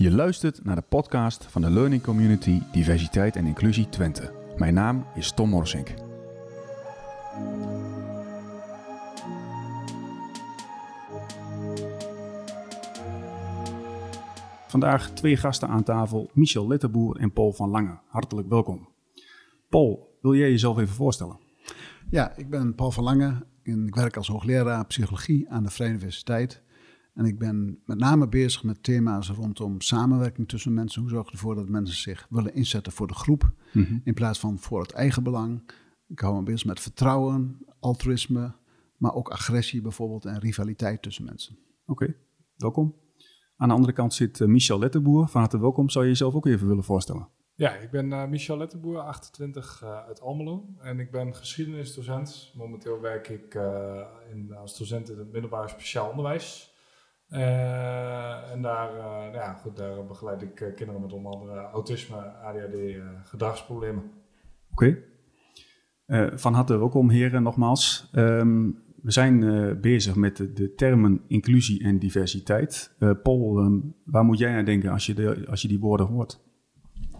Je luistert naar de podcast van de Learning Community Diversiteit en Inclusie Twente. Mijn naam is Tom Morsink. Vandaag twee gasten aan tafel, Michel Letterboer en Paul van Lange. Hartelijk welkom. Paul, wil jij jezelf even voorstellen? Ja, ik ben Paul van Lange en ik werk als hoogleraar psychologie aan de Vrije Universiteit. En ik ben met name bezig met thema's rondom samenwerking tussen mensen. Hoe zorg je ervoor dat mensen zich willen inzetten voor de groep in plaats van voor het eigen belang? Ik hou me bezig met vertrouwen, altruïsme, maar ook agressie bijvoorbeeld en rivaliteit tussen mensen. Oké, welkom. Aan de andere kant zit eh, Michel Letterboer. Van harte welkom. Zou je jezelf ook even willen voorstellen? Ja, ik ben uh, Michel Letterboer, 28, uh, uit Almelo. En ik ben geschiedenisdocent. Momenteel werk ik uh, in, als docent in het middelbaar speciaal onderwijs. En daar, nou ja, goed, daar begeleid ik kinderen met onder andere autisme, ADHD, gedragsproblemen. Oké. Van harte welkom heren nogmaals. Um, we zijn bezig met de, termen inclusie en diversiteit. Paul, um, waar moet jij aan denken als je, de, als je die woorden hoort?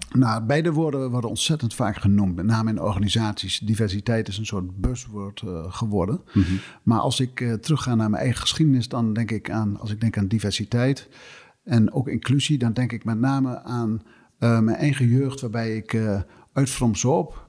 Nou, beide woorden worden ontzettend vaak genoemd, met name in organisaties. Diversiteit is een soort buzzword uh, geworden. Mm -hmm. Maar als ik terug ga naar mijn eigen geschiedenis, dan denk ik aan, als ik denk aan diversiteit en ook inclusie, dan denk ik met name aan mijn eigen jeugd, waarbij ik uit Fromsop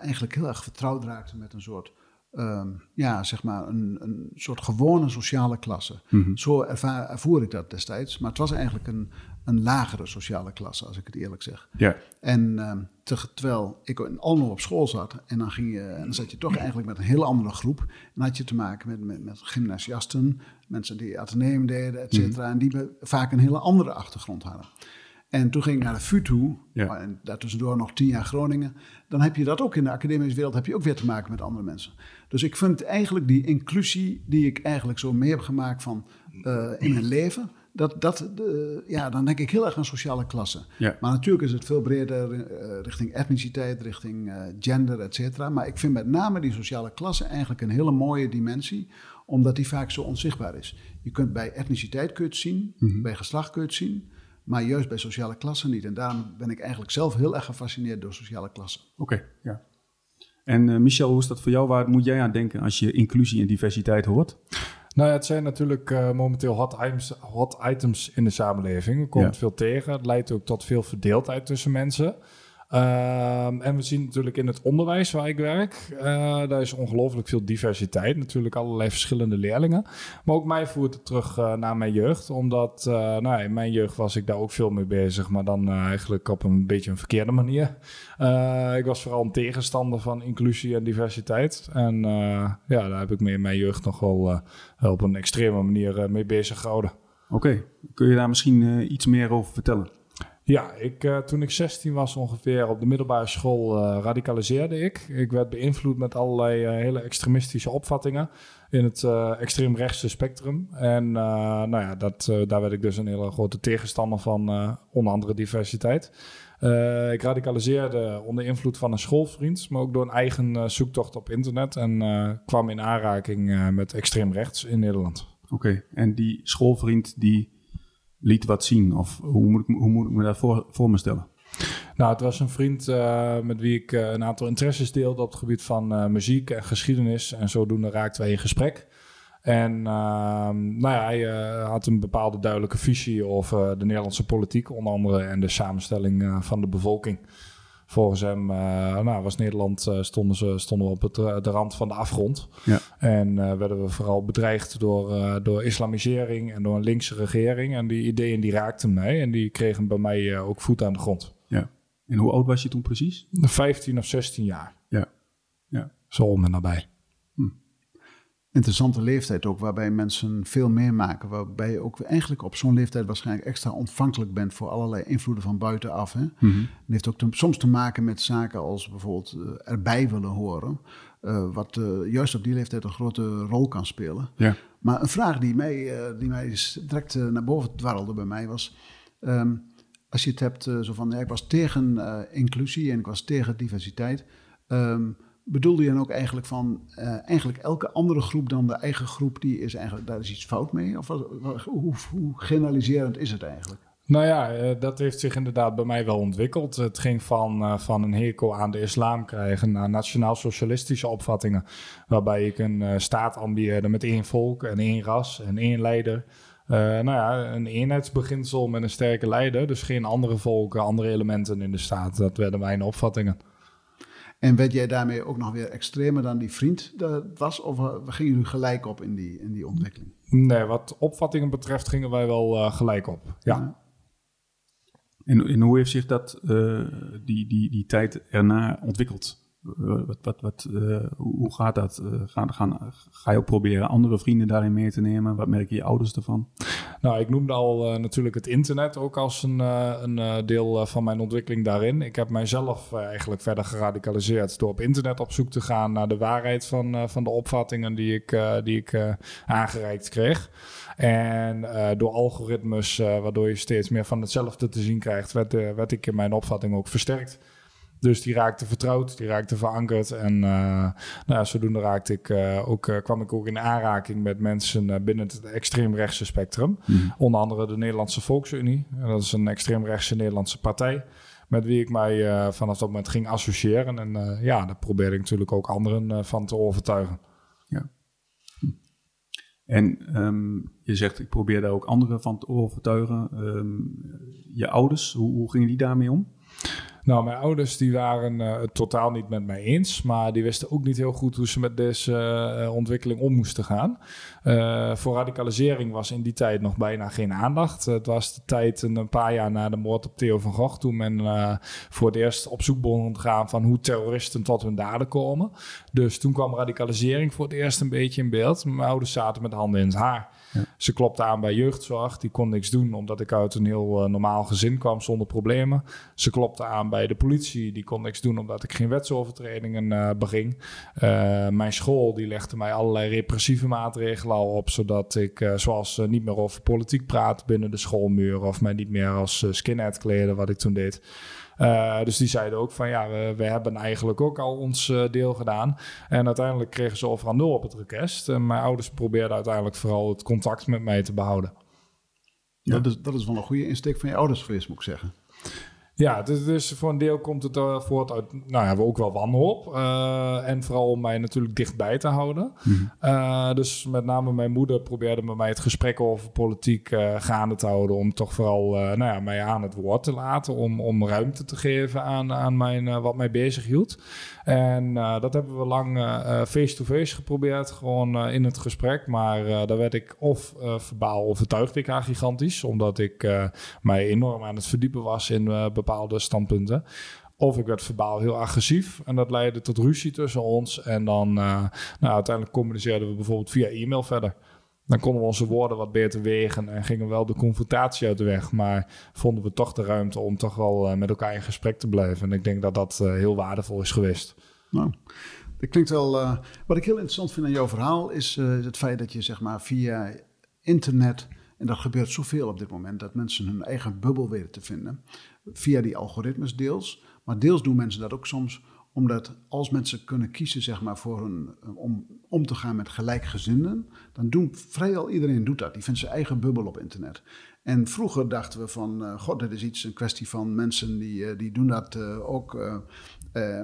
eigenlijk heel erg vertrouwd raakte met een soort Um, ja, zeg maar een, een soort gewone sociale klasse. Mm -hmm. Zo ervaar, ervoer ik dat destijds. Maar het was eigenlijk een, een lagere sociale klasse, als ik het eerlijk zeg. Ja. En te, terwijl ik in Almelo op school zat, en dan, ging je, en dan zat je toch eigenlijk met een hele andere groep. En had je te maken met, met, met gymnasiasten, mensen die ateneum deden, et cetera. Mm -hmm. En die vaak een hele andere achtergrond hadden. En toen ging ik naar de VU toe, ja. en daartussendoor nog tien jaar Groningen. Dan heb je dat ook in de academische wereld, heb je ook weer te maken met andere mensen. Dus ik vind eigenlijk die inclusie die ik eigenlijk zo mee heb gemaakt van uh, in mijn leven, dat, dat, uh, ja, dan denk ik heel erg aan sociale klasse. Ja. Maar natuurlijk is het veel breder uh, richting etniciteit, richting gender, et cetera. Maar ik vind met name die sociale klasse eigenlijk een hele mooie dimensie, omdat die vaak zo onzichtbaar is. Je kunt bij etniciteit kun je het zien, mm -hmm. bij geslacht kun je het zien. Maar juist bij sociale klassen niet. En daarom ben ik eigenlijk zelf heel erg gefascineerd door sociale klassen. Oké, okay, ja. En Michel, hoe is dat voor jou? Waar moet jij aan denken als je inclusie en diversiteit hoort? Nou ja, het zijn natuurlijk uh, momenteel hot items, hot items in de samenleving. Er komt ja. veel tegen. Het leidt ook tot veel verdeeldheid tussen mensen. Uh, en we zien natuurlijk in het onderwijs waar ik werk, uh, daar is ongelooflijk veel diversiteit. Natuurlijk allerlei verschillende leerlingen. Maar ook mij voert het terug uh, naar mijn jeugd. Omdat uh, nou, in mijn jeugd was ik daar ook veel mee bezig. Maar dan eigenlijk op een beetje een verkeerde manier. ik was vooral een tegenstander van inclusie en diversiteit. En ja, daar heb ik me in mijn jeugd nog wel op een extreme manier mee bezig gehouden. Oké, kun je daar misschien iets meer over vertellen? Ja, ik, uh, toen ik 16 was ongeveer op de middelbare school uh, radicaliseerde ik. Ik werd beïnvloed met allerlei uh, hele extremistische opvattingen in het extreemrechtse spectrum. En nou ja, dat, daar werd ik dus een hele grote tegenstander van, onder andere diversiteit. ik radicaliseerde onder invloed van een schoolvriend, maar ook door een eigen zoektocht op internet. En kwam in aanraking met extreem rechts in Nederland. Oké, en die schoolvriend die liet wat zien? Of hoe moet ik, hoe moet ik me dat voor, voor me stellen? Nou, het was een vriend uh, met wie ik uh, een aantal interesses deelde op het gebied van uh, muziek en geschiedenis. En zodoende raakten wij in gesprek. En ehm, nou ja, hij had een bepaalde duidelijke visie over de Nederlandse politiek, onder andere, en de samenstelling van de bevolking. Volgens hem uh, nou, was Nederland, uh, stonden, ze, stonden we op het, uh, de rand van de afgrond. Ja. En werden we vooral bedreigd door, door islamisering en door een linkse regering. En die ideeën die raakten mij en die kregen bij mij ook voet aan de grond. Ja. En hoe oud was je toen precies? 15 of 16 jaar. Ja. ja. Zo om en nabij. Interessante leeftijd ook, waarbij mensen veel meer maken. Waarbij je ook eigenlijk op zo'n leeftijd waarschijnlijk extra ontvankelijk bent voor allerlei invloeden van buitenaf. Hè? Het heeft ook te, soms te maken met zaken als bijvoorbeeld uh, erbij willen horen. Uh, wat uh, juist op die leeftijd een grote rol kan spelen. Ja. Maar een vraag die mij, die mij direct naar boven dwarrelde bij mij was... Um, als je het hebt zo van, ja, ik was tegen inclusie en ik was tegen diversiteit... Um, bedoelde je dan ook eigenlijk van uh, eigenlijk elke andere groep dan de eigen groep, die is eigenlijk, daar is iets fout mee? Of hoe, hoe generaliserend is het eigenlijk? Nou ja, eh, dat heeft zich inderdaad bij mij wel ontwikkeld. Het ging van, uh, van een hekel aan de islam krijgen naar nationaal-socialistische opvattingen. Waarbij ik een staat ambieerde met één volk en één ras en één leider. nou ja, een eenheidsbeginsel met een sterke leider. Dus geen andere volken, andere elementen in de staat. Dat werden mijn opvattingen. En werd jij daarmee ook nog weer extremer dan die vriend dat was? Of gingen jullie gelijk op in die, in die ontwikkeling? Nee, wat opvattingen betreft gingen wij wel gelijk op, ja. En, hoe heeft zich dat, uh, die, die, die tijd erna ontwikkeld? Wat, wat, wat, uh, hoe gaat dat? Gaan, ga je ook proberen andere vrienden daarin mee te nemen? Wat merken je ouders ervan? Nou, ik noemde al natuurlijk het internet ook als een, een deel van mijn ontwikkeling daarin. Ik heb mijzelf eigenlijk verder geradicaliseerd door op internet op zoek te gaan naar de waarheid van, van de opvattingen die ik, die ik aangereikt kreeg. En door algoritmes, waardoor je steeds meer van hetzelfde te zien krijgt, werd, werd ik in mijn opvatting ook versterkt. Dus die raakte vertrouwd, die raakte verankerd. En nou ja, zodoende raakte ik, ook, kwam ik ook in aanraking met mensen binnen het extreemrechtse spectrum. Mm. Onder andere de Nederlandse Volksunie. Dat is een extreemrechtse Nederlandse partij met wie ik mij vanaf dat moment ging associëren. En ja, daar probeerde ik natuurlijk ook anderen van te overtuigen. Ja. En um, je zegt, ik probeer daar ook anderen van te overtuigen. Um, je ouders, hoe, hoe gingen die daarmee om? Nou, mijn ouders die waren uh, het totaal niet met mij eens, maar die wisten ook niet heel goed hoe ze met deze uh, ontwikkeling om moesten gaan. Uh, voor radicalisering was in die tijd nog bijna geen aandacht. Het was de tijd een paar jaar na de moord op Theo van Gogh, toen men voor het eerst op zoek begon te gaan van hoe terroristen tot hun daden komen. Dus toen kwam radicalisering voor het eerst een beetje in beeld. Mijn ouders zaten met handen in het haar. Ze klopte aan bij jeugdzorg. Die kon niks doen omdat ik uit een heel normaal gezin kwam zonder problemen. Ze klopte aan bij de politie. Die kon niks doen omdat ik geen wetsovertredingen uh, beging. Uh, mijn school die legde mij allerlei repressieve maatregelen al op. Zodat ik zoals niet meer over politiek praat binnen de schoolmuur. Of mij niet meer als skinhead kleden wat ik toen deed. Uh, dus die zeiden ook van ja, we, we hebben eigenlijk ook al ons uh, deel gedaan. En uiteindelijk kregen ze overal nul op het request. En mijn ouders probeerden uiteindelijk vooral het contact met mij te behouden. Ja, Dat, is, dat is wel een goede insteek van je ouders geweest, moet ik zeggen. Ja, dus, dus, voor een deel komt het uh, voort uit, nou ja, we ook wel wanhoop. Uh, en vooral om mij natuurlijk dichtbij te houden. Mm. Uh, dus met name mijn moeder probeerde met mij het gesprek over politiek gaande te houden. Om toch vooral nou ja, mij aan het woord te laten. Om, om ruimte te geven aan, aan mijn, wat mij bezig hield. En dat hebben we lang face-to-face geprobeerd. Gewoon in het gesprek. Maar daar werd ik of verbaal overtuigde ik haar gigantisch. Omdat ik mij enorm aan het verdiepen was in bepaalde bepaalde standpunten. Of ik werd verbaal heel agressief en dat leidde tot ruzie tussen ons. En dan uh, nou, uiteindelijk communiceerden we bijvoorbeeld via e-mail verder. Dan konden we onze woorden wat beter wegen en gingen wel de confrontatie uit de weg. Maar vonden we toch de ruimte om toch wel uh, met elkaar in gesprek te blijven. En ik denk dat dat uh, heel waardevol is geweest. Nou, dat klinkt wel. wat ik heel interessant vind aan jouw verhaal is het feit dat je zeg maar via internet. En dat gebeurt zoveel op dit moment, dat mensen hun eigen bubbel weten te vinden via die algoritmes deels. Maar deels doen mensen dat ook soms omdat als mensen kunnen kiezen zeg maar, voor een, om om te gaan met gelijkgezinden, dan doen vrijwel iedereen doet dat. Die vindt zijn eigen bubbel op internet. En vroeger dachten we van, uh, god, dit is iets, een kwestie van mensen die, uh, die doen dat ook.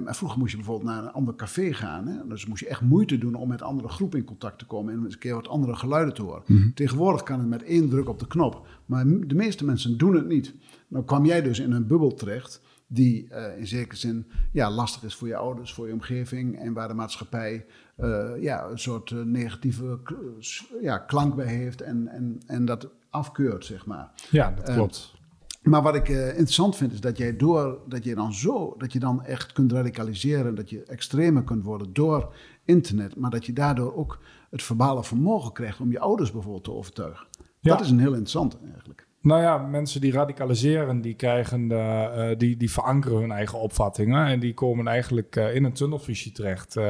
Maar vroeger moest je bijvoorbeeld naar een ander café gaan. Hè? Dus moest je echt moeite doen om met andere groepen in contact te komen en eens een keer wat andere geluiden te horen. Mm -hmm. Tegenwoordig kan het met één druk op de knop. Maar de meeste mensen doen het niet. Dan kwam jij dus in een bubbel terecht die uh, in zekere zin ja, lastig is voor je ouders, voor je omgeving en waar de maatschappij uh, ja, een soort uh, negatieve ja, klank bij heeft en, en, en dat afkeurt, zeg maar. Ja, dat klopt. Maar wat ik interessant vind is dat jij door dat je dan zo, dat je dan echt kunt radicaliseren, dat je extremer kunt worden door internet, maar dat je daardoor ook het verbale vermogen krijgt om je ouders bijvoorbeeld te overtuigen. Ja. Dat is een heel interessant eigenlijk. Nou ja, mensen die radicaliseren, die krijgen de, uh, die, die verankeren hun eigen opvattingen. En die komen eigenlijk uh, in een tunnelvisie terecht. Uh,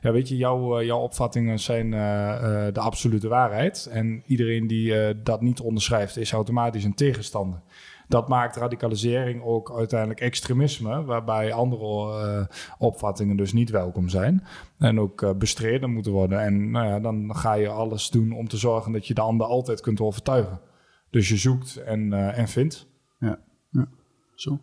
ja, weet je, jouw, jouw opvattingen zijn de absolute waarheid. En iedereen die dat niet onderschrijft, is automatisch een tegenstander. Dat maakt radicalisering ook uiteindelijk extremisme, waarbij andere opvattingen dus niet welkom zijn. En ook bestreden moeten worden. En nou ja, dan ga je alles doen om te zorgen dat je de ander altijd kunt overtuigen. Dus je zoekt en, en vindt. Ja, ja. zo.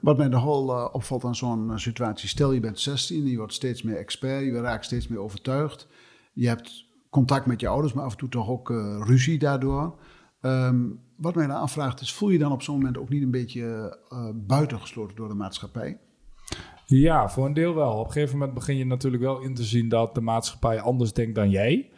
Wat mij nogal opvalt aan zo'n situatie, stel je bent 16, je wordt steeds meer expert, je raakt steeds meer overtuigd. Je hebt contact met je ouders, maar af en toe toch ook ruzie daardoor. Ehm, wat mij dan afvraagt is, voel je dan op zo'n moment ook niet een beetje uh, buitengesloten door de maatschappij? Ja, voor een deel wel. Op een gegeven moment begin je natuurlijk wel in te zien dat de maatschappij anders denkt dan jij.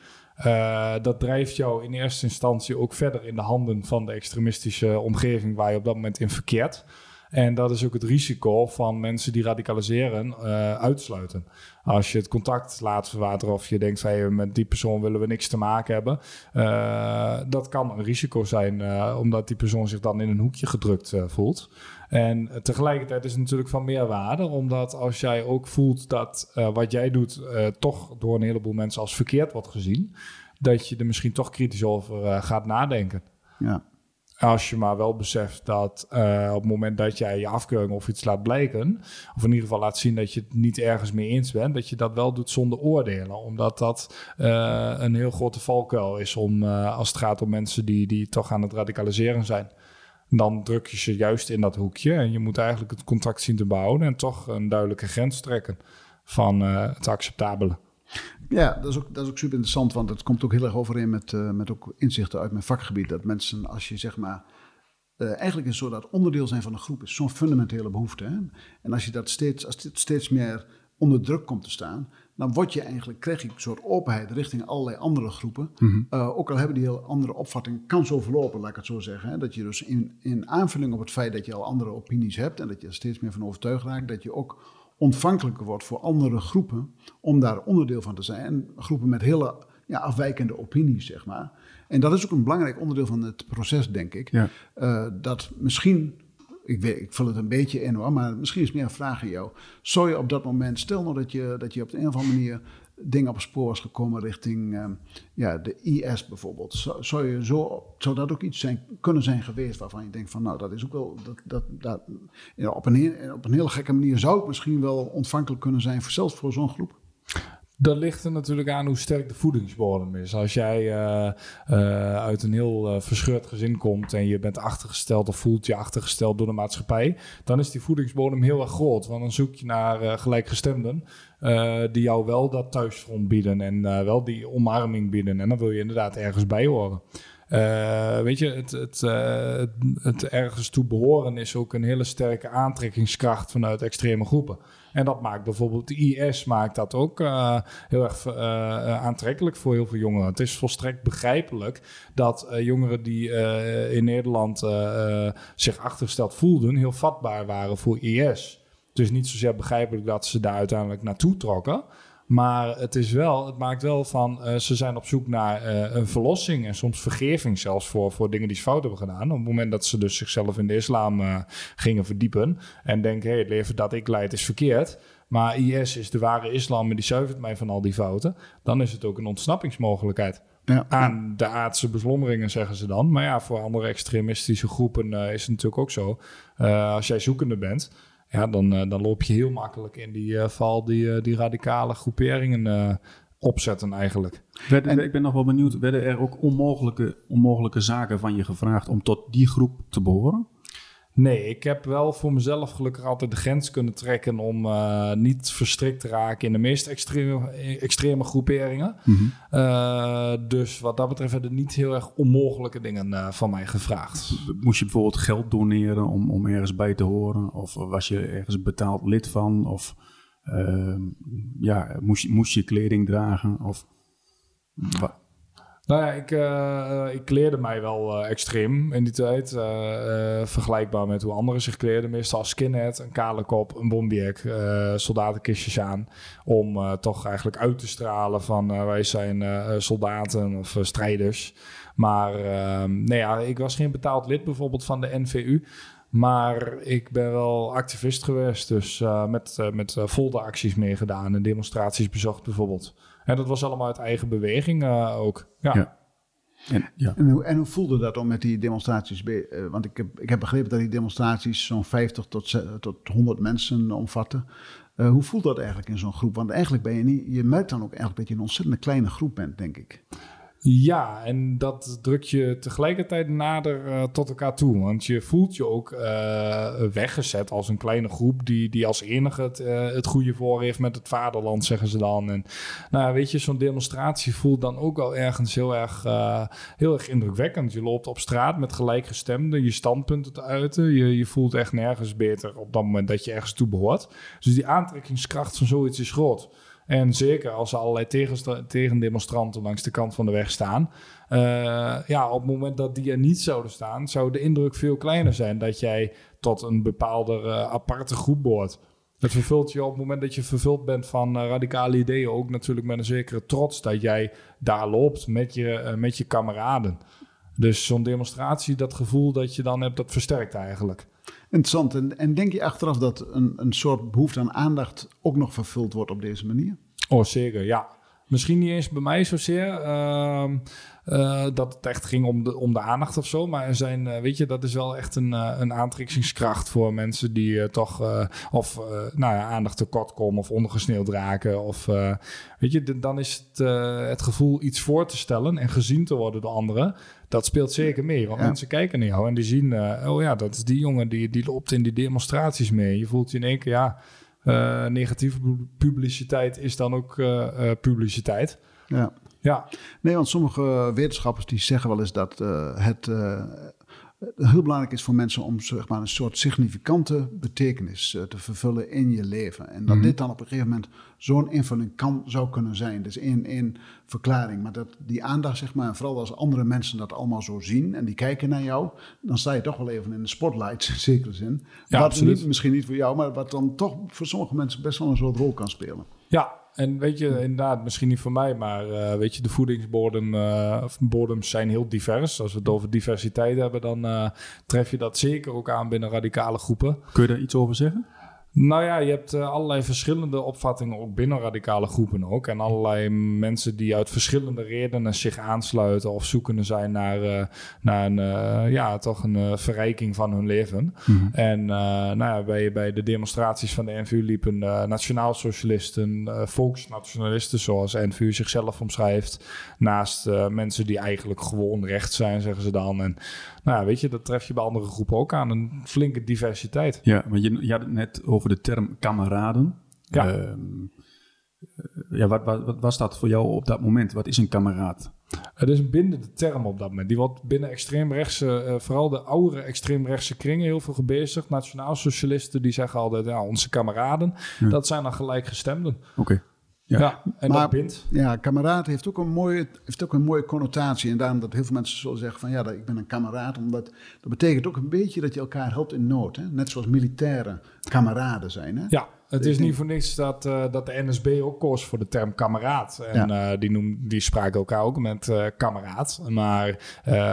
Uh, dat drijft jou in eerste instantie ook verder in de handen van de extremistische omgeving waar je op dat moment in verkeert. En dat is ook het risico van mensen die radicaliseren uh, uitsluiten. Als je het contact laat verwateren of je denkt van met die persoon willen we niks te maken hebben. Uh, dat kan een risico zijn, uh, omdat die persoon zich dan in een hoekje gedrukt voelt. En tegelijkertijd is het natuurlijk van meerwaarde, omdat als jij ook voelt dat wat jij doet toch door een heleboel mensen als verkeerd wordt gezien, dat je er misschien toch kritisch over gaat nadenken. Ja. Als je maar wel beseft dat uh, op het moment dat jij je afkeuring of iets laat blijken, of in ieder geval laat zien dat je het niet ergens mee eens bent, dat je dat wel doet zonder oordelen. Omdat dat uh, een heel grote valkuil is om, uh, als het gaat om mensen die, die toch aan het radicaliseren zijn. Dan druk je ze juist in dat hoekje en je moet eigenlijk het contact zien te behouden en toch een duidelijke grens trekken van het acceptabele. Ja, dat is, ook, dat is ook super interessant, want het komt ook heel erg overeen met, uh, met ook inzichten uit mijn vakgebied. Dat mensen, als je zeg maar, uh, eigenlijk is zo dat onderdeel zijn van een groep is zo'n fundamentele behoefte. Hè? En als je dat steeds, als dit steeds meer onder druk komt te staan, dan word je eigenlijk, krijg je een soort openheid richting allerlei andere groepen. Mm -hmm. uh, ook al hebben die heel andere opvatting, kan zo verlopen, laat ik het zo zeggen. Hè? Dat je dus in, in aanvulling op het feit dat je al andere opinies hebt en dat je er steeds meer van overtuigd raakt, dat je ook ontvankelijker wordt voor andere groepen om daar onderdeel van te zijn. En groepen met hele ja, afwijkende opinies, zeg maar. En dat is ook een belangrijk onderdeel van het proces, denk ik. Ja. Uh, dat misschien, ik, weet, ik vul het een beetje in hoor, maar misschien is meer een vraag aan jou. Zou je op dat moment, stel nou dat je, dat je op de een of andere manier dingen op het spoor was gekomen richting uh, ja, de IS bijvoorbeeld. Zou, zou, je zo, zou dat ook iets zijn, kunnen zijn geweest waarvan je denkt van nou dat is ook wel, dat, dat, dat, ja, op, een, op een hele gekke manier zou het misschien wel ontvankelijk kunnen zijn, voor, zelfs voor zo'n groep? Dat ligt er natuurlijk aan hoe sterk de voedingsbodem is. Als jij uh, uh, uit een heel uh, verscheurd gezin komt en je bent achtergesteld of voelt je achtergesteld door de maatschappij, dan is die voedingsbodem heel erg groot. Want dan zoek je naar gelijkgestemden die jou wel dat thuisfront bieden en wel die omarming bieden. En dan wil je inderdaad ergens bij horen. Uh, weet je, het, uh, het, het, ergens toe behoren is ook een hele sterke aantrekkingskracht vanuit extreme groepen. En dat maakt bijvoorbeeld de IS maakt dat ook uh, heel erg aantrekkelijk voor heel veel jongeren. Het is volstrekt begrijpelijk dat jongeren die in Nederland zich achtergesteld voelden, heel vatbaar waren voor IS. Het is niet zozeer begrijpelijk dat ze daar uiteindelijk naartoe trokken. Maar het, is wel, het maakt wel van, uh, ze zijn op zoek naar uh, een verlossing en soms vergeving zelfs voor, voor dingen die ze fout hebben gedaan. Op het moment dat ze dus zichzelf in de islam uh, gingen verdiepen en denken, hey, het leven dat ik leid is verkeerd. Maar IS is de ware islam en die zuivert mij van al die fouten. Dan is het ook een ontsnappingsmogelijkheid. Ja. Aan de aardse beslommeringen, zeggen ze dan. Maar ja, voor andere extremistische groepen is het natuurlijk ook zo. als jij zoekende bent, ja, dan, uh, dan loop je heel makkelijk in die uh, val die, uh, die radicale groeperingen opzetten eigenlijk. Werden, en, ik ben nog wel benieuwd, werden er ook onmogelijke, onmogelijke zaken van je gevraagd om tot die groep te behoren? Nee, ik heb wel voor mezelf gelukkig altijd de grens kunnen trekken om uh, niet verstrikt te raken in de meest extreme, extreme groeperingen. Mm -hmm. uh, dus wat dat betreft werden niet heel erg onmogelijke dingen uh, van mij gevraagd. Moest je bijvoorbeeld geld doneren om, om ergens bij te horen? Of was je ergens betaald lid van? Of ja, moest, moest je kleding dragen? Of, nou ja, ik, uh, ik kleerde mij wel uh, extreem in die tijd. Uh, vergelijkbaar met hoe anderen zich kleerden. Meestal als skinhead, een kale kop, een bombiek, soldatenkistjes aan. Om toch eigenlijk uit te stralen van wij zijn soldaten of strijders. Maar nee, ja, ik was geen betaald lid bijvoorbeeld van de NVU. Maar ik ben wel activist geweest. Dus met, met folderacties meegedaan en demonstraties bezocht bijvoorbeeld. En dat was allemaal uit eigen beweging uh, ook. Ja. ja. En, ja. En, hoe, en, hoe, voelde dat om met die demonstraties? Uh, want ik heb, ik heb begrepen dat die demonstraties zo'n 50 tot, tot 100 mensen omvatten. Uh, hoe voelt dat eigenlijk in zo'n groep? Want eigenlijk ben je niet, je merkt dan ook eigenlijk dat je een ontzettend kleine groep bent, denk ik. Ja, en dat druk je tegelijkertijd nader uh, tot elkaar toe. Want je voelt je ook uh, weggezet als een kleine groep die, die als enige het, uh, het goede voor heeft met het vaderland, zeggen ze dan. En nou, weet je, zo'n demonstratie voelt dan ook al ergens heel erg, heel erg indrukwekkend. Je loopt op straat met gelijkgestemden, je standpunten te uiten. Je, je voelt echt nergens beter op dat moment dat je ergens toe behoort. Dus die aantrekkingskracht van zoiets is groot. En zeker als er allerlei tegendemonstranten langs de kant van de weg staan. Uh, ja, op het moment dat die er niet zouden staan, zou de indruk veel kleiner zijn dat jij tot een bepaalde uh, aparte groep behoort. Het vervult je op het moment dat je vervuld bent van uh, radicale ideeën ook natuurlijk met een zekere trots dat jij daar loopt met je, met je kameraden. Dus zo'n demonstratie, dat gevoel dat je dan hebt, dat versterkt eigenlijk. Interessant. En, en, denk je achteraf dat een, een soort behoefte aan aandacht ook nog vervuld wordt op deze manier? Oh, zeker, ja. Misschien niet eens bij mij zozeer. Uh, dat het echt ging om de, om de aandacht of zo. Maar er zijn, uh, weet je, dat is wel echt een, uh, een aantrekkingskracht voor mensen die toch of nou ja, aandacht tekort komen of ondergesneeuwd raken. Of weet je, dan is het, het gevoel iets voor te stellen en gezien te worden door anderen. Dat speelt zeker mee. Want mensen kijken naar jou en die zien, oh ja, dat is die jongen die, die loopt in die demonstraties mee. Je voelt je in één keer, ja. negatieve publiciteit is dan ook publiciteit. Ja. Ja. Nee, want sommige wetenschappers die zeggen wel eens dat het heel belangrijk is voor mensen om zeg maar, een soort significante betekenis uh, te vervullen in je leven. En dat mm. dit dan op een gegeven moment zo'n invulling kan, zou kunnen zijn. Dus één, één verklaring. Maar dat die aandacht, zeg maar, en vooral als andere mensen dat allemaal zo zien en die kijken naar jou, dan sta je toch wel even in de spotlight, in zekere zin. Ja, wat absoluut. Niet, misschien niet voor jou, maar wat dan toch voor sommige mensen best wel een soort rol kan spelen. Ja, en weet je, inderdaad, misschien niet voor mij, maar uh, weet je, de voedingsbodems uh, zijn heel divers. Als we het over diversiteit hebben, dan uh, tref je dat zeker ook aan binnen radicale groepen. Kun je daar iets over zeggen? Nou ja, je hebt uh, allerlei verschillende opvattingen, ook binnen radicale groepen ook. En allerlei mensen die uit verschillende redenen zich aansluiten of zoekende zijn naar, uh, naar een, uh, ja, toch een verrijking van hun leven. Mhm. En nou ja, bij, bij de demonstraties van de NVU liepen nationaal-socialisten, volksnationalisten, zoals NVU zichzelf omschrijft, naast mensen die eigenlijk gewoon recht zijn, zeggen ze dan. En nou ja, weet je, dat tref je bij andere groepen ook aan. Een flinke diversiteit. Ja, want je, je had het net over de term kameraden. Ja. Uh, ja, wat, wat, wat, was dat voor jou op dat moment? Wat is een kameraad? Het is een bindende term op dat moment. Die wordt binnen extreemrechtse, uh, vooral de oudere extreemrechtse kringen, heel veel gebezigd. Nationaal-socialisten die zeggen altijd, ja, onze kameraden, ja. dat zijn dan gelijkgestemden. Oké. Okay. Ja, ja en maar, dat bindt. Ja, kameraad heeft ook, een mooie, heeft ook een mooie connotatie. En daarom dat heel veel mensen zullen zeggen van ja, dat, ik ben een kameraad. Omdat dat betekent ook een beetje dat je elkaar helpt in nood. Hè? Net zoals militairen kameraden zijn. Hè? Ja, het is niet voor niks dat, uh, dat de NSB ook koos voor de term kameraad. En ja. uh, die, noem, die spraken elkaar ook met uh, kameraad. Maar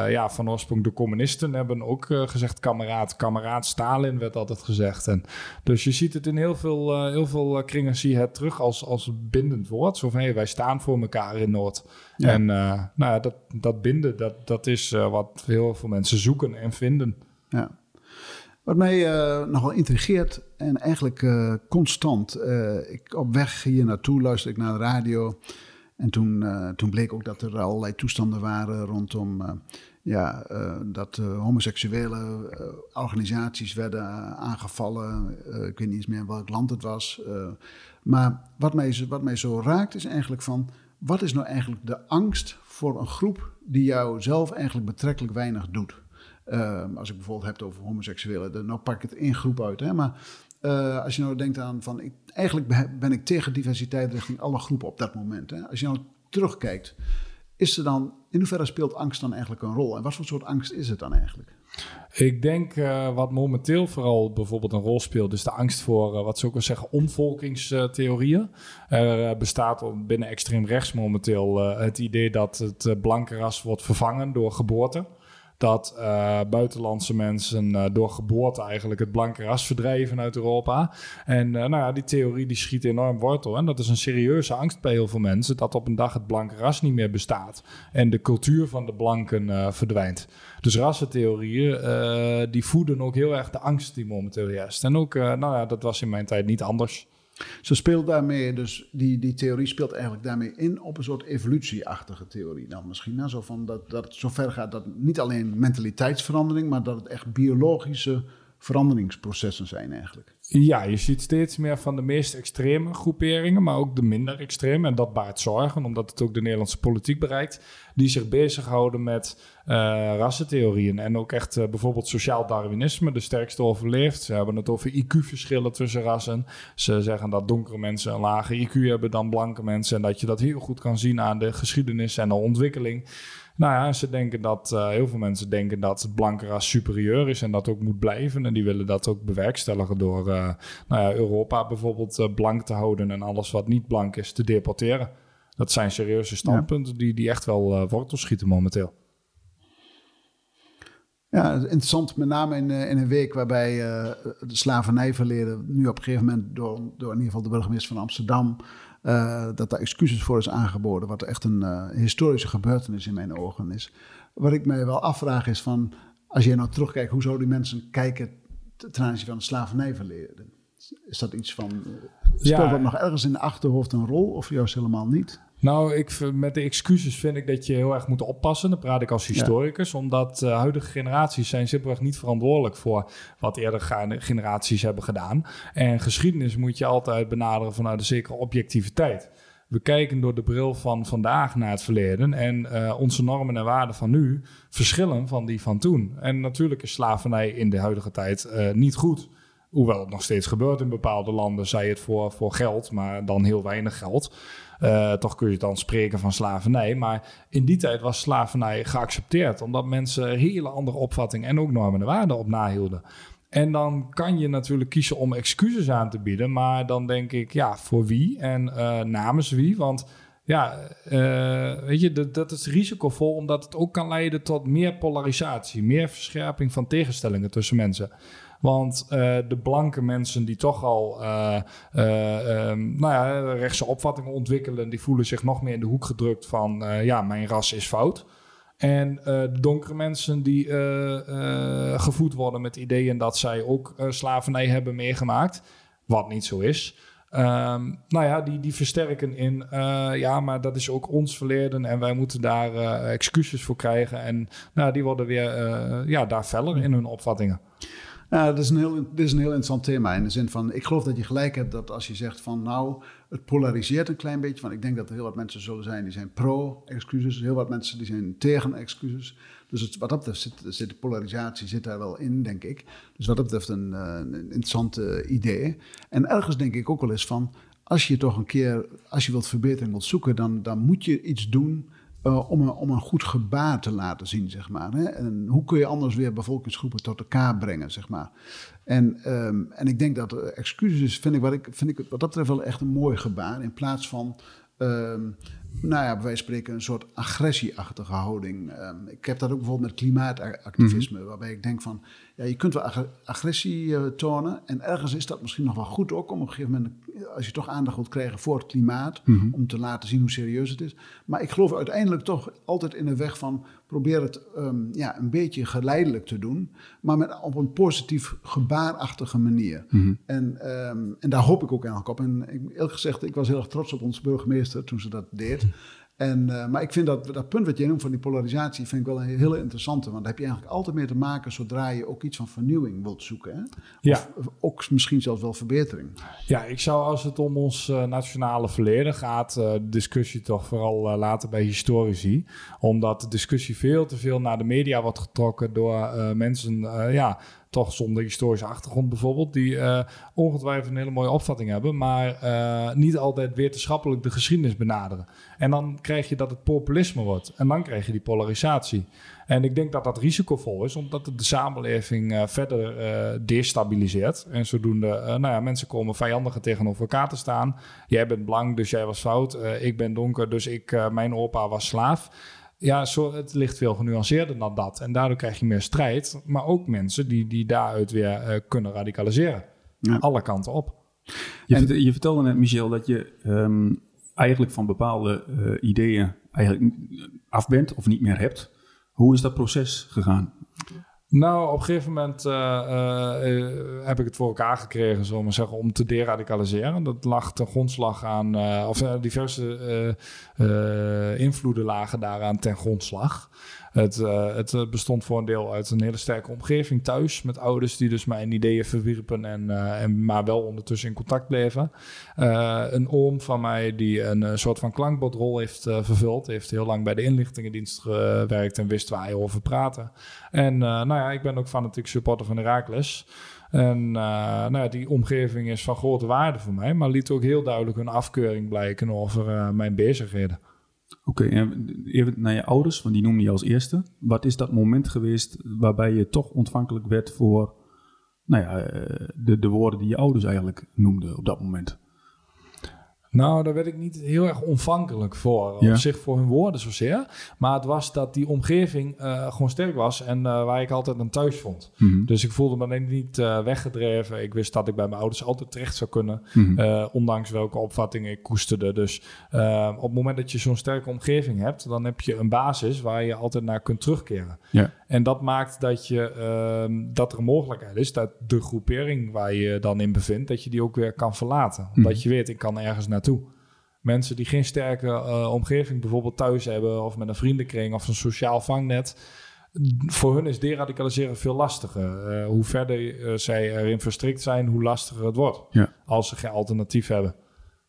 ja, van oorsprong de communisten hebben ook gezegd kameraad. Kameraad Stalin werd altijd gezegd. En, dus je ziet het in heel veel, heel veel kringen zie je het terug als, als bindend woord. Zo van hey, wij staan voor elkaar in Noord. Ja. En nou ja, dat, dat binden, dat, dat is wat heel veel mensen zoeken en vinden. Ja. Wat mij uh, nogal intrigeert en eigenlijk uh, constant. Uh, ik, op weg hier naartoe luisterde ik naar de radio. En toen, toen bleek ook dat er allerlei toestanden waren rondom ja, dat homoseksuele organisaties werden aangevallen. ik weet niet eens meer welk land het was. maar wat mij, wat mij zo raakt is eigenlijk van... wat is nou eigenlijk de angst voor een groep die jou zelf eigenlijk betrekkelijk weinig doet? Uh, als ik bijvoorbeeld heb over homoseksuelen, dan nou pak ik het één groep uit. Hè? Maar uh, als je nou denkt aan van, ik, eigenlijk ben ik tegen diversiteit richting alle groepen op dat moment. Hè? Als je nou terugkijkt, is er dan, in hoeverre speelt angst dan eigenlijk een rol? En wat voor soort angst is het dan eigenlijk? Ik denk uh, wat momenteel vooral bijvoorbeeld een rol speelt, is de angst voor uh, wat ze ook wel zeggen, omvolkingstheorieën. Er bestaat binnen extreem rechts momenteel het idee dat het blanke ras wordt vervangen door geboorte dat uh, buitenlandse mensen uh, door geboorte eigenlijk het blanke ras verdrijven uit Europa. En uh, nou ja, die theorie die schiet enorm wortel. En dat is een serieuze angst bij heel veel mensen, dat op een dag het blanke ras niet meer bestaat. En de cultuur van de blanken verdwijnt. Dus rassentheorieën, die voeden ook heel erg de angst die momenteel heerst. En ook, nou ja, dat was in mijn tijd niet anders. Ze speelt daarmee, dus die, die theorie speelt eigenlijk daarmee in op een soort evolutieachtige theorie. Dan misschien nou, zo van dat, dat zover gaat dat niet alleen mentaliteitsverandering, maar dat het echt biologische veranderingsprocessen zijn eigenlijk. Ja, je ziet steeds meer van de meest extreme groeperingen, maar ook de minder extreme. En dat baart zorgen, omdat het ook de Nederlandse politiek bereikt. Die zich bezighouden met uh, rassentheorieën. En ook echt uh, bijvoorbeeld sociaal Darwinisme, de sterkste overleeft. Ze hebben het over IQ-verschillen tussen rassen. Ze zeggen dat donkere mensen een lager IQ hebben dan blanke mensen. En dat je dat heel goed kan zien aan de geschiedenis en de ontwikkeling. Nou ja, ze denken dat, uh, heel veel mensen denken dat het blanke ras superieur is en dat ook moet blijven. En die willen dat ook bewerkstelligen door uh, nou ja, Europa bijvoorbeeld uh, blank te houden en alles wat niet blank is te deporteren. Dat zijn serieuze standpunten ja. die, die echt wel wortels schieten momenteel. Ja, interessant, met name in, in een week waarbij de slavernijverleden nu op een gegeven moment door, door in ieder geval de burgemeester van Amsterdam uh, dat daar excuses voor is aangeboden, wat echt een uh, historische gebeurtenis in mijn ogen is. Wat ik mij wel afvraag is van, als je nou terugkijkt, hoe zouden die mensen kijken ten aanzien van het slavernijverleden? Is dat iets van, speelt ja, dat nog ergens in de achterhoofd een rol of juist helemaal niet? Nou, ik, met de excuses vind ik dat je heel erg moet oppassen. Dan praat ik als historicus. Ja. Omdat uh, huidige generaties zijn simpelweg niet verantwoordelijk voor wat eerdere generaties hebben gedaan. En geschiedenis moet je altijd benaderen vanuit een zekere objectiviteit. We kijken door de bril van vandaag naar het verleden. En uh, onze normen en waarden van nu verschillen van die van toen. En natuurlijk is slavernij in de huidige tijd uh, niet goed. Hoewel het nog steeds gebeurt in bepaalde landen, zij het voor, voor geld, maar dan heel weinig geld. Uh, toch kun je dan spreken van slavernij. Maar in die tijd was slavernij geaccepteerd, omdat mensen hele andere opvattingen en ook normen en waarden op nahielden. En dan kan je natuurlijk kiezen om excuses aan te bieden, maar dan denk ik, ja, voor wie en uh, namens wie? Want ja, uh, weet je, dat, dat, is risicovol, omdat het ook kan leiden tot meer polarisatie, meer verscherping van tegenstellingen tussen mensen. Want uh, de blanke mensen die toch al uh, uh, um, nou ja, rechtse opvattingen ontwikkelen, die voelen zich nog meer in de hoek gedrukt van ja, mijn ras is fout. En de donkere mensen die gevoed worden met ideeën dat zij ook slavernij hebben meegemaakt, wat niet zo is. Um, nou ja, die, die versterken in, uh, ja, maar dat is ook ons verleden en wij moeten daar uh, excuses voor krijgen. En nou, die worden weer uh, ja, daar feller in hun opvattingen. Ja, dat is, een heel, dit is een heel interessant thema. In de zin van, ik geloof dat je gelijk hebt dat als je zegt van nou, het polariseert een klein beetje. Want ik denk dat er heel wat mensen zullen zijn die zijn pro-excuses. Heel wat mensen die zijn tegen excuses. Dus wat dat betreft zit, de polarisatie zit daar wel in, denk ik. Dus wat dat betreft een, een interessant uh, idee. En ergens denk ik ook wel eens van, als je toch een keer, als je wilt verbetering wilt zoeken, dan, dan moet je iets doen uh, om, een, om een goed gebaar te laten zien, zeg maar. Hè? En hoe kun je anders weer bevolkingsgroepen tot elkaar brengen, zeg maar. En, um, en ik denk dat uh, excuses, vind ik, wat ik, vind ik wat dat betreft wel echt een mooi gebaar. In plaats van um, nou ja, van spreken een soort agressieachtige houding. Um, ik heb dat ook bijvoorbeeld met klimaatactivisme, mm-hmm. waarbij ik denk van, ja, je kunt wel ag agressie uh, tonen en ergens is dat misschien nog wel goed ook om op een gegeven moment, als je toch aandacht wilt krijgen voor het klimaat, mm-hmm. om te laten zien hoe serieus het is. Maar ik geloof uiteindelijk toch altijd in de weg van, probeer het um, ja, een beetje geleidelijk te doen, maar met, op een positief gebaarachtige manier. Mm-hmm. En, en daar hoop ik ook eigenlijk op. En ik, eerlijk gezegd, ik was heel erg trots op onze burgemeester toen ze dat deed. En, uh, maar ik vind dat, dat punt wat je noemt van die polarisatie, vind ik wel een hele interessante. Want daar heb je eigenlijk altijd mee te maken zodra je ook iets van vernieuwing wilt zoeken. Hè? Ja. Of, ook misschien zelfs wel verbetering. Ja, ik zou als het om ons uh, nationale verleden gaat, uh, de discussie toch vooral laten bij historici. Omdat de discussie veel te veel naar de media wordt getrokken door mensen ja, toch zonder historische achtergrond bijvoorbeeld, die uh, ongetwijfeld een hele mooie opvatting hebben, maar uh, niet altijd wetenschappelijk de geschiedenis benaderen. En dan krijg je dat het populisme wordt en dan krijg je die polarisatie. En ik denk dat dat risicovol is, omdat het de samenleving uh, verder destabiliseert. En zodoende, nou ja, mensen komen vijandiger tegenover elkaar te staan. Jij bent blank, dus jij was fout. ik ben donker, dus ik, mijn opa was slaaf. Ja, zo, het ligt veel genuanceerder dan dat. En daardoor krijg je meer strijd, maar ook mensen die, die daaruit weer uh, kunnen radicaliseren. Ja. Alle kanten op. Je, en, je, vertelde net, Michel, dat je um, eigenlijk van bepaalde uh, ideeën eigenlijk af bent of niet meer hebt. Hoe is dat proces gegaan? Nou, op een gegeven moment uh, uh, heb ik het voor elkaar gekregen, zullen zeggen, om te deradicaliseren. Dat lag ten grondslag aan, of diverse invloeden lagen daaraan ten grondslag. Het, uh, het eh, bestond voor een deel uit een hele sterke omgeving thuis. Met ouders die dus mijn ideeën verwierpen en, uh, en maar wel ondertussen in contact bleven. Een oom van mij die een soort van klankbordrol heeft vervuld. Heeft heel lang bij de inlichtingendienst gewerkt en wist waar hij over praten. En nou ja, ik ben ook fanatiek supporter van Herakles. En nou ja, die omgeving is van grote waarde voor mij, maar liet ook heel duidelijk een afkeuring blijken over mijn bezigheden. Oké, en even naar je ouders, want die noem je als eerste. Wat is dat moment geweest waarbij je toch ontvankelijk werd voor nou ja, eh, de, de woorden die je ouders eigenlijk noemden op dat moment? Nou, daar werd ik niet heel erg ontvankelijk voor. Op zich voor hun woorden zozeer. Maar het was dat die omgeving uh, gewoon sterk was en uh, waar ik altijd een thuis vond. Mm -hmm. Dus ik voelde me niet uh, weggedreven. Ik wist dat ik bij mijn ouders altijd terecht zou kunnen. Mm -hmm. ondanks welke opvattingen ik koesterde. Dus op het moment dat je zo'n sterke omgeving hebt, dan heb je een basis waar je altijd naar kunt terugkeren. Ja. En dat maakt dat, je, ehm, dat er een mogelijkheid is dat de groepering waar je dan in bevindt, dat je die ook weer kan verlaten. Omdat mm -hmm. je weet, ik kan ergens naartoe. Mensen die geen sterke uh, omgeving bijvoorbeeld thuis hebben of met een vriendenkring of een sociaal vangnet. Voor hun is deradicaliseren veel lastiger. Uh, hoe verder uh, zij erin verstrikt zijn, hoe lastiger het wordt. Ja. Als ze geen alternatief hebben.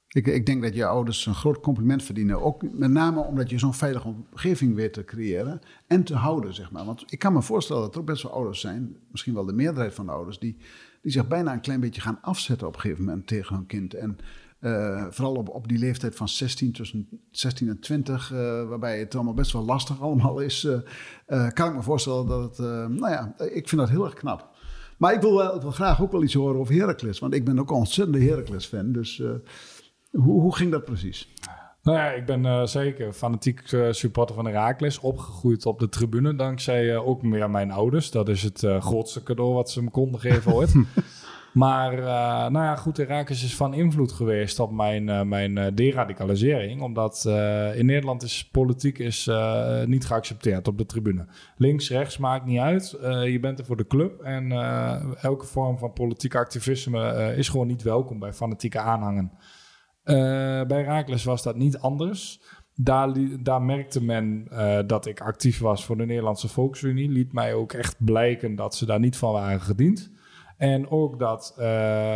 Ik, ik, denk dat je ouders een groot compliment verdienen. Ook met name omdat je zo'n veilige omgeving weet te creëren en te houden, zeg maar. Want ik kan me voorstellen dat er ook best wel ouders zijn, misschien wel de meerderheid van de ouders, die, die zich bijna een klein beetje gaan afzetten op een gegeven moment tegen hun kind. En uh, vooral op, op die leeftijd van 16, tussen 16 en 20, uh, waarbij het allemaal best wel lastig allemaal is, uh, kan ik me voorstellen dat het, nou ja, ik vind dat heel erg knap. Maar ik wil, wel, wil graag ook wel iets horen over Heracles, want ik ben ook een ontzettende Heracles-fan. Dus hoe, hoe ging dat precies? Nou ja, ik ben uh, zeker fanatiek uh, supporter van Herakles. Opgegroeid op de tribune dankzij uh, ook meer mijn ouders. Dat is het grootste cadeau wat ze me konden geven ooit. Maar uh, nou ja, goed, Herakles is van invloed geweest op mijn, uh, mijn uh, deradicalisering. Omdat in Nederland is politiek is, niet geaccepteerd op de tribune. Links, rechts, maakt niet uit. je bent er voor de club. En elke vorm van politiek activisme is gewoon niet welkom bij fanatieke aanhangen. bij Herakles was dat niet anders. Daar, daar, merkte men dat ik actief was voor de Nederlandse Volksunie. Liet mij ook echt blijken dat ze daar niet van waren gediend. En ook dat, uh,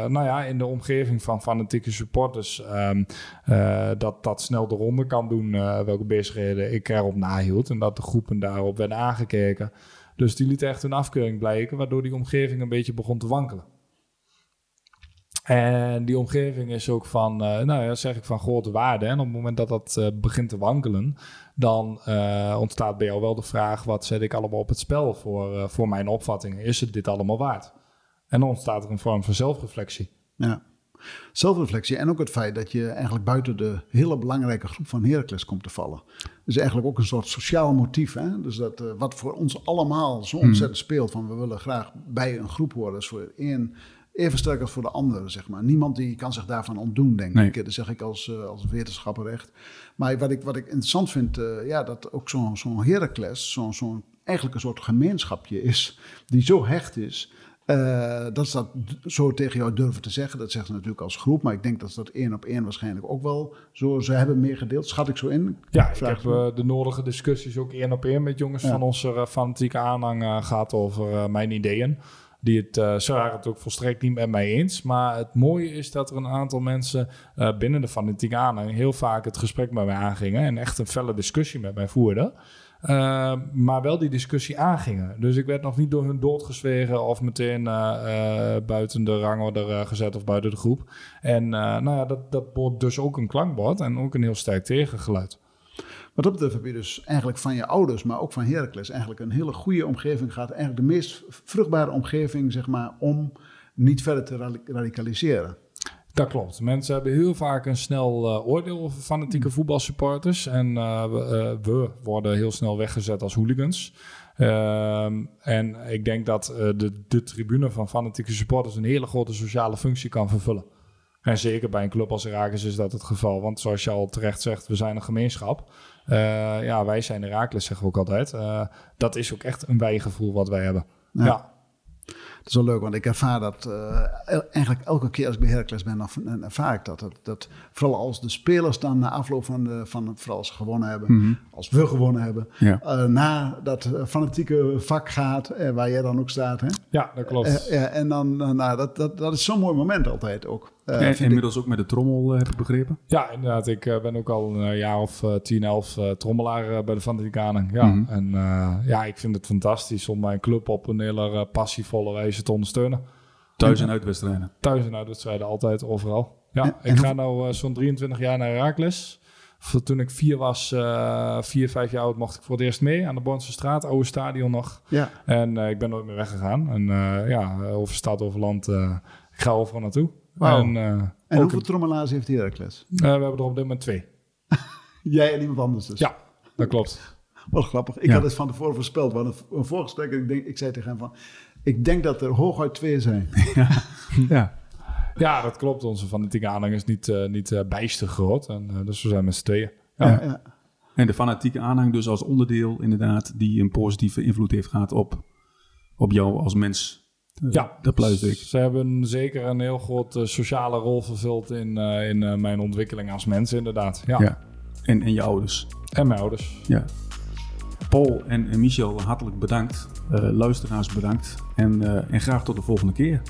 nou ja, in de omgeving van fanatieke supporters, um, uh, dat dat snel de ronde kan doen, uh, welke bezigheden ik erop nahield. En dat de groepen daarop werden aangekeken. Dus die liet echt een afkeuring blijken, waardoor die omgeving een beetje begon te wankelen. En die omgeving is ook van, nou ja, zeg ik van grote waarde. En op het moment dat dat begint te wankelen, dan ontstaat bij jou wel de vraag: wat zet ik allemaal op het spel voor, voor mijn opvattingen? Is het dit allemaal waard? En dan ontstaat er een vorm van zelfreflectie. Ja, zelfreflectie en ook het feit dat je eigenlijk buiten de hele belangrijke groep van Heracles komt te vallen. Dus eigenlijk ook een soort sociaal motief. Hè? Dus dat uh, wat voor ons allemaal zo hmm. ontzettend speelt van we willen graag bij een groep horen. Dus voor één even sterk als voor de andere, zeg maar. Niemand die kan zich daarvan ontdoen, denk nee. ik. Dat zeg ik als, uh, als wetenschapper echt. Maar wat ik, wat ik interessant vind, uh, ja, dat ook zo'n zo'n Heracles, zo'n zo'n eigenlijk een soort gemeenschapje is, die zo hecht is uh, dat ze dat zo tegen jou durven te zeggen, dat zeggen ze natuurlijk als groep. Maar ik denk dat ze dat één op één waarschijnlijk ook wel zo ze hebben meegedeeld. Schat ik zo in? Ja, ik heb uh, de nodige discussies ook één op één met jongens ja. van onze uh, fanatieke aanhang gehad over mijn ideeën. Die het, ze waren het ook volstrekt niet met mij eens. Maar het mooie is dat er een aantal mensen binnen de fanatieke aanhang heel vaak het gesprek met mij aangingen. En echt een felle discussie met mij voerden. Uh, maar wel die discussie aangingen. Dus ik werd nog niet door hun doodgezwegen of meteen uh, uh, buiten de rangorde gezet of buiten de groep. En nou ja, dat, dat wordt dus ook een klankbord en ook een heel sterk tegengeluid. Wat dat betreft heb je dus eigenlijk van je ouders, maar ook van Heracles, eigenlijk een hele goede omgeving gehad. Eigenlijk de meest vruchtbare omgeving, zeg maar, om niet verder te radicaliseren. Dat klopt. Mensen hebben heel vaak een snel uh, oordeel over fanatieke mm. voetbalsupporters. En uh, we, uh, we, worden heel snel weggezet als hooligans. Ehm, en ik denk dat de, de tribune van fanatieke supporters een hele grote sociale functie kan vervullen. En zeker bij een club als Herakles is dat het geval. Want zoals je al terecht zegt, we zijn een gemeenschap. ja, wij zijn Herakles, zeggen we ook altijd. dat is ook echt een wijgevoel wat wij hebben. ja. Dat is wel leuk, want ik ervaar dat uh, eigenlijk elke keer als ik bij Heracles ben, dan ervaar ik dat, dat, dat. vooral als de spelers dan na afloop van, de, van vooral als ze gewonnen hebben, mm -hmm. als we gewonnen hebben, ja. uh, na dat fanatieke vak gaat, uh, waar jij dan ook staat. Hè? Ja, dat klopt. ja, en dan, nou, dat, dat, dat is zo'n mooi moment altijd ook. En inmiddels ik. ook met de trommel, heb ik begrepen? Ja, inderdaad. Ik ben ook al een jaar of tien, elf trommelaar bij de Fanaticanen. Ja, mm -hmm. en ja, ik vind het fantastisch om mijn club op een hele passievolle wijze te ondersteunen. Thuis- en uitwedstrijden? Thuis- en uitwedstrijden, altijd, overal. Ja, en, ik ga nu uh, zo'n 23 jaar naar Herakles. Toen ik vier was, uh, vier, vijf jaar oud, mocht ik voor het eerst mee aan de Bornse straat, oude stadion nog. Ja. En uh, ik ben nooit meer weggegaan. En ja, over stad, over land, ik ga overal naartoe. Wow. En, en hoeveel trommelaars heeft Herakles? we hebben er op dit moment twee. Jij en iemand anders dus? Ja, dat klopt. Wat grappig. Ik ja. had het van tevoren voorspeld. Want een, een voorgesprek, ik, denk, ik zei tegen hem van... Ik denk dat er hooguit twee zijn. ja. ja. Ja, dat klopt. Onze fanatieke aanhang is niet, uh, niet uh, bijster groot. En, uh, dus we zijn met z'n tweeën. Ja. Ja, ja. En de fanatieke aanhang dus als onderdeel inderdaad... die een positieve invloed heeft gehad op, op jou als mens. Ja, dat luister ik. Ze hebben zeker een heel groot sociale rol vervuld... in, in mijn ontwikkeling als mens inderdaad. Ja. ja. En, en je ouders. En mijn ouders. Ja. Paul en Michel, hartelijk bedankt. luisteraars bedankt. En, en graag tot de volgende keer.